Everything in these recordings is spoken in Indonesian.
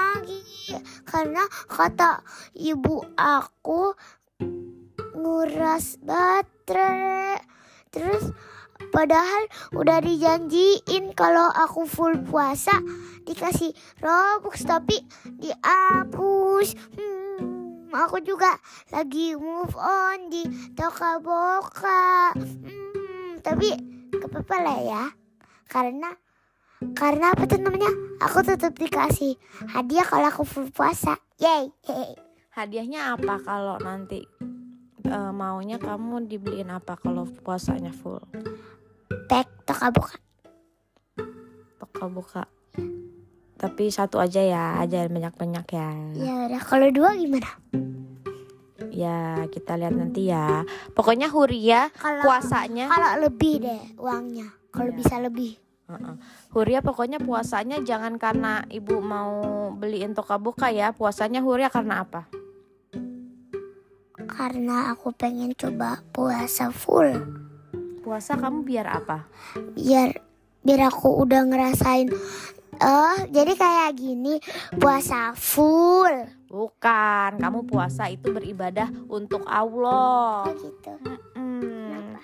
pagi-pagi karena kata ibu aku nguras baterai. Terus padahal udah dijanjiin kalau aku full puasa dikasih Robux tapi dihapus. Hmm, aku juga lagi move on di Toka Boka. Hmm, tapi apa lah ya karena karena apa tuh namanya aku tetap dikasih hadiah kalau aku full puasa yay Hadiahnya apa kalau nanti eh, maunya kamu dibeliin apa kalau puasanya full? pek toka buka Toko buka. Tapi satu aja ya, jangan banyak-banyak ya. ya udah kalau dua gimana Ya, kita lihat nanti ya. Pokoknya Huria kalau puasanya kalau lebih deh uangnya kalau Iya. bisa lebih Heeh. Huria pokoknya puasanya jangan karena ibu mau beliin toka buka ya. Puasanya Huria karena apa? karena aku pengen coba puasa full Puasa kamu biar apa? biar biar aku udah ngerasain oh jadi kayak gini puasa full Bukan, kamu puasa itu beribadah untuk Allah. oh gitu Hmm.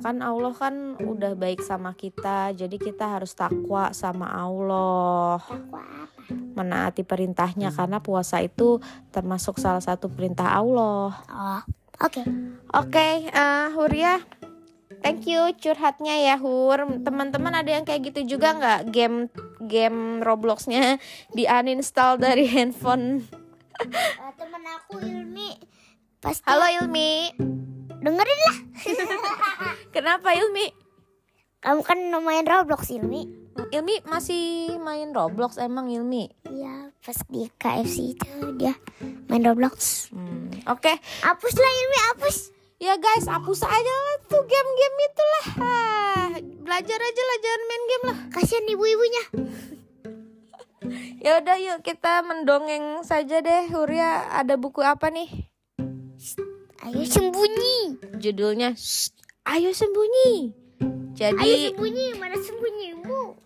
Kan Allah kan udah baik sama kita, jadi kita harus takwa sama Allah, takwa apa? Menaati perintahnya karena puasa itu termasuk salah satu perintah Allah. oh oke. Oke, eh, Huria, thank you curhatnya ya Hur. Teman-teman ada yang kayak gitu juga nggak? Game game Robloxnya di uninstall dari handphone? Eh, temen aku Ilmi. Pasti Halo Ilmi, dengerin lah kenapa Ilmi? kamu kan main Roblox Ilmi Ilmi masih main Roblox emang Ilmi? Iya pas di KFC itu dia main Roblox Hmm, Oke, hapus lah Ilmi hapus ya guys, hapus aja lah tuh game-game itulah. Ah, belajar aja lah, jangan main game lah. kasihan ibu-ibunya Ya udah yuk kita mendongeng saja deh. Huria ada buku apa nih? Ayo sembunyi Judulnya Ayo Sembunyi. ayo Jadi sembunyi mana sembunyi ibu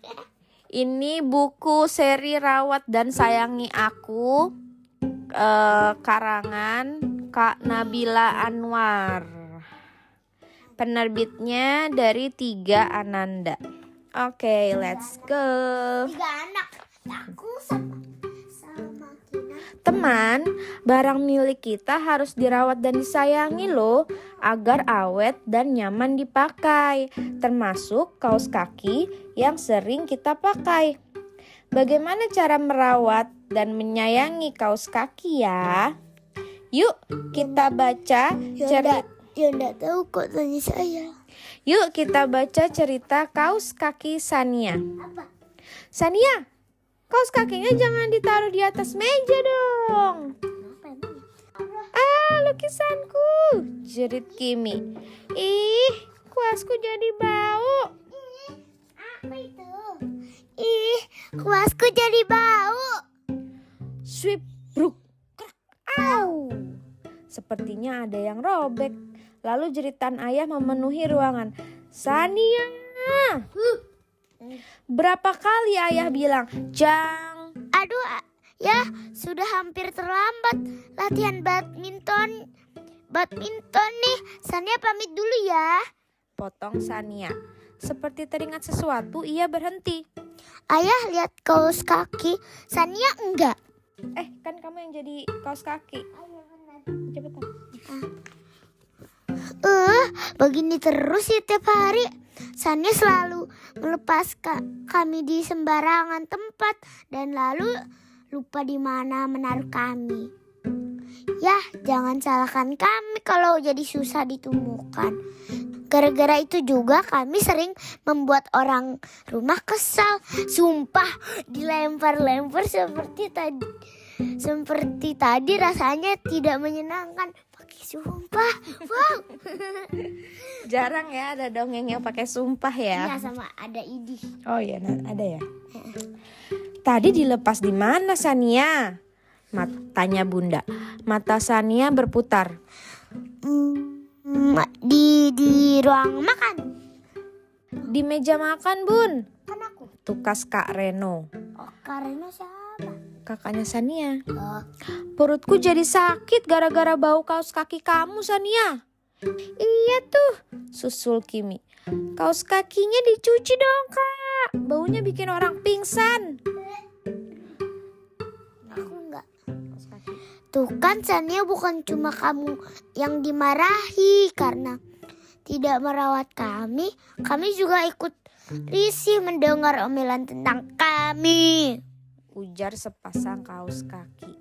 ini buku seri Rawat dan Sayangi Aku eh, karangan Kak Nabila Anwar. Penerbitnya dari Tiga Ananda. Oke, let's go. tiga anak aku Kina Teman, barang milik kita harus dirawat dan disayangi loh agar awet dan nyaman dipakai, termasuk kaos kaki yang sering kita pakai. Bagaimana cara merawat dan menyayangi kaos kaki ya? Yuk, kita baca cerita ya enggak tahu kok tanya saya Yuk kita baca cerita kaos kaki Sania. apa Sania, kaos kakinya jangan ditaruh di atas meja dong. Ah, lukisanku, jerit Kimi. Ih, kuasku jadi bau. apa itu ih kuasku jadi bau Sweep, bruk, au. Sepertinya ada yang robek. Lalu jeritan ayah memenuhi ruangan. Sania, berapa kali ayah bilang, Jang, aduh ya sudah hampir terlambat latihan badminton badminton nih Sania pamit dulu ya potong Sania. Seperti teringat sesuatu, ia berhenti. ayah lihat kaos kaki Sania enggak Eh, kan kamu yang jadi kaos kaki. Cepetan. Eh, begini terus ya tiap hari. Sania selalu melepas ka- kami di sembarangan tempat dan lalu lupa di mana menaruh kami. Ya, jangan salahkan kami kalau jadi susah ditemukan. Gara-gara itu juga kami sering membuat orang rumah kesal. Sumpah, dilempar-lempar seperti tadi. Seperti tadi rasanya tidak menyenangkan. Sumpah. Wow. Jarang ya ada dongeng yang pakai sumpah ya. Iya sama ada idih. Oh iya, nah, ada ya. Tadi dilepas di mana Sania? Mat- tanya Bunda. Mata Sania berputar. Hmm, di di ruang makan. Di meja makan, Bun. Kan aku. Tukas Kak Reno. Oh, karena siapa? Kakaknya Sania. Perutku jadi sakit gara-gara bau kaos kaki kamu, Sania. Iya tuh, susul Kimi. Kaos kakinya dicuci dong, Kak. Baunya bikin orang pingsan. aku enggak. Tuh kan Sania bukan cuma kamu yang dimarahi karena tidak merawat kami. Kami juga ikut risih mendengar omelan tentang kami. Ujar sepasang kaos kaki.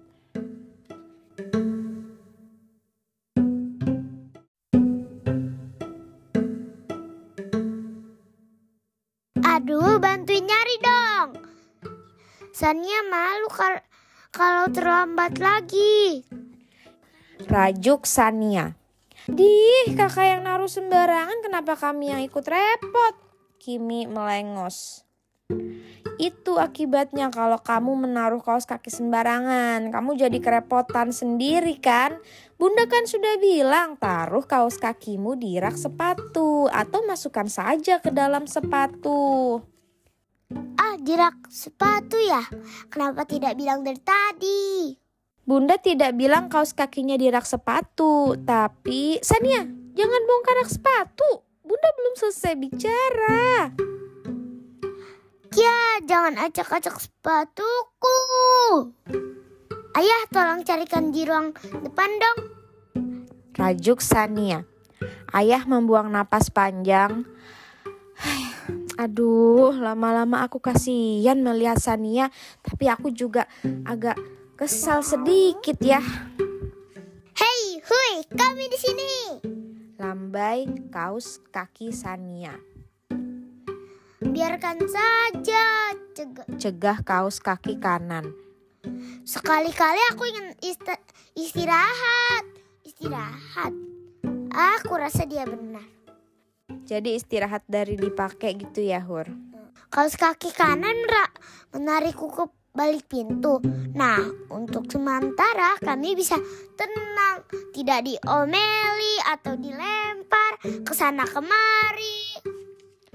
Aduh, bantuin nyari dong. Sania malu kal- kalau terlambat lagi. Rajuk Sania. Dih, kakak yang naruh sembarangan kenapa kami yang ikut repot? Kimi melengos. Itu akibatnya kalau kamu menaruh kaos kaki sembarangan. Kamu jadi kerepotan sendiri kan? Bunda kan sudah bilang taruh kaos kakimu di rak sepatu atau masukkan saja ke dalam sepatu. Ah, jirak sepatu ya? Kenapa tidak bilang dari tadi? Bunda tidak bilang kaos kakinya di rak sepatu, tapi Sania, jangan bongkar rak sepatu. Bunda belum selesai bicara. Jangan acak-acak sepatuku. Ayah, tolong carikan di ruang depan dong. Rajuk Sania. Ayah membuang napas panjang. Aduh, lama-lama aku kasihan melihat Sania, tapi aku juga agak kesal sedikit ya. Hei, hui, kami di sini. Lambai kaos kaki Sania. Biarkan saja. Cegah. Cegah kaos kaki kanan. Sekali-kali aku ingin istirahat. Istirahat. Aku rasa dia benar. Jadi istirahat dari dipakai gitu ya, Hur. Kaos kaki kanan menarikku ke balik pintu. Nah, untuk sementara kami bisa tenang, tidak diomeli atau dilempar ke sana kemari.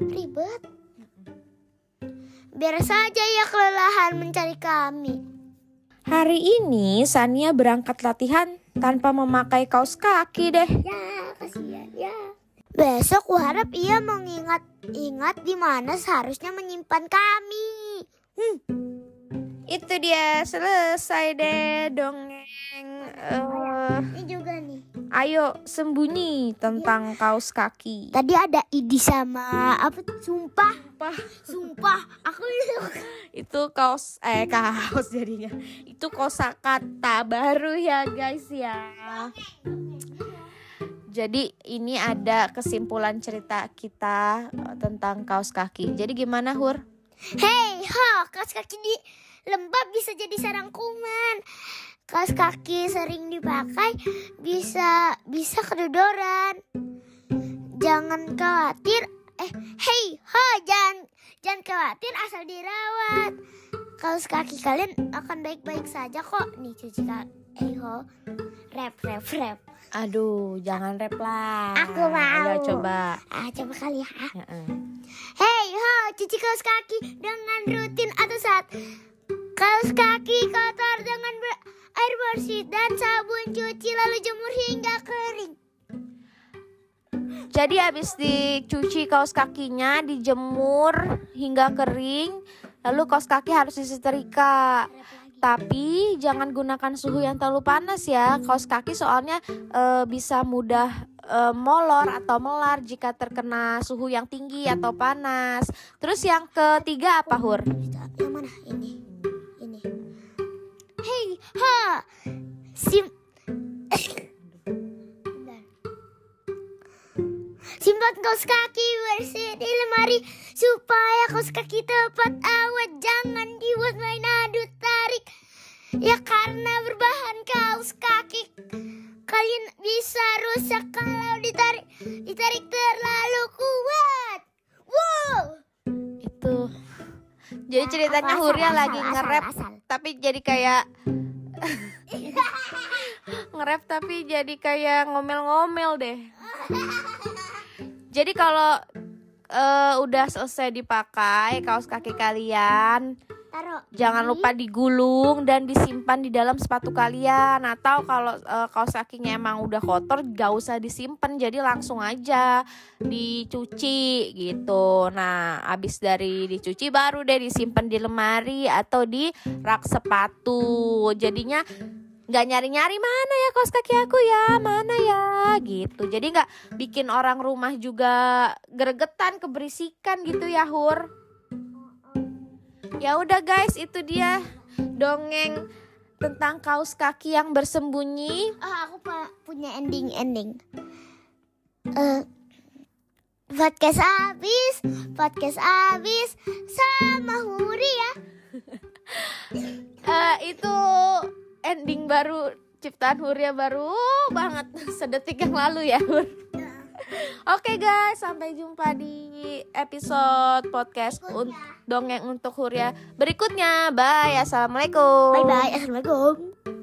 Ribet. Biar saja ya kelelahan mencari kami. Hari ini Sania berangkat latihan tanpa memakai kaos kaki deh. Ya, kasihan ya. Besok kuharap ia mengingat-ingat di mana seharusnya menyimpan kami. Itu dia selesai deh dongeng. Eh, Ini juga nih. Ayo sembunyi tentang kaos kaki. Tadi ada Idi sama apa? tuh? Sumpah, sumpah. Aku Itu kaos eh kaos jadinya. Itu kosakata baru ya guys ya. Jadi ini ada kesimpulan cerita kita eh, tentang kaos kaki. Jadi gimana Hur? Hei, ho, kaos kaki di lembab bisa jadi sarang kuman. Kaos kaki sering dipakai bisa bisa kedodoran. Jangan khawatir. Eh, hei, ho, jangan jangan khawatir asal dirawat. Kaos kaki kalian akan baik-baik saja kok. Nih cuci kaki. Eh, ho. Rap, rap, rap. Aduh, jangan rap lah. Aku mau. Ayo coba. Ah, coba kali ya. Heeh. Hei ho, cuci kaos kaki dengan rutin atau saat kaos kaki kotor dengan ber- air bersih dan sabun cuci lalu jemur hingga kering. Jadi habis dicuci kaos kakinya, dijemur hingga kering, lalu kaos kaki harus disetrika. Tapi jangan gunakan suhu yang terlalu panas ya. Kaos kaki soalnya eh, bisa mudah eh, molor atau melar jika terkena suhu yang tinggi atau panas. Terus yang ketiga apa, Hur? Yang mana? Ini. Ini. Hei, ha. Sim. Simpan kaos kaki bersih di lemari supaya kaos kaki tepat awet. Jangan dibuat main adu tarik. Ya karena berbahan kaos kaki kalian bisa rusak kalau ditarik ditarik terlalu kuat. Wow. Itu. Jadi ceritanya Asal, Hurnya asal, lagi asal, nge-rap tapi jadi kayak nge-rap tapi jadi kayak ngomel-ngomel deh. Jadi kalau eh, udah selesai dipakai kaos kaki kalian, Taruh. jangan lupa digulung dan disimpan di dalam sepatu kalian. Atau kalau eh, kaos kakinya emang udah kotor, gak usah disimpan, jadi langsung aja dicuci gitu. Nah, abis dari dicuci baru deh disimpan di lemari atau di rak sepatu. Jadinya nggak nyari-nyari mana ya kaos kaki aku ya mana ya gitu jadi nggak bikin orang rumah juga gregetan keberisikan gitu ya hur ya udah guys itu dia dongeng tentang kaos kaki yang bersembunyi Oh, aku punya ending-ending. Eh, podcast habis, podcast habis sama Huri ya. Eh itu ending baru ciptaan Huria baru banget sedetik yang lalu ya Hur Oke guys, sampai jumpa di episode podcast un- dongeng untuk Huria berikutnya. Bye, assalamualaikum. Bye bye. Assalamualaikum.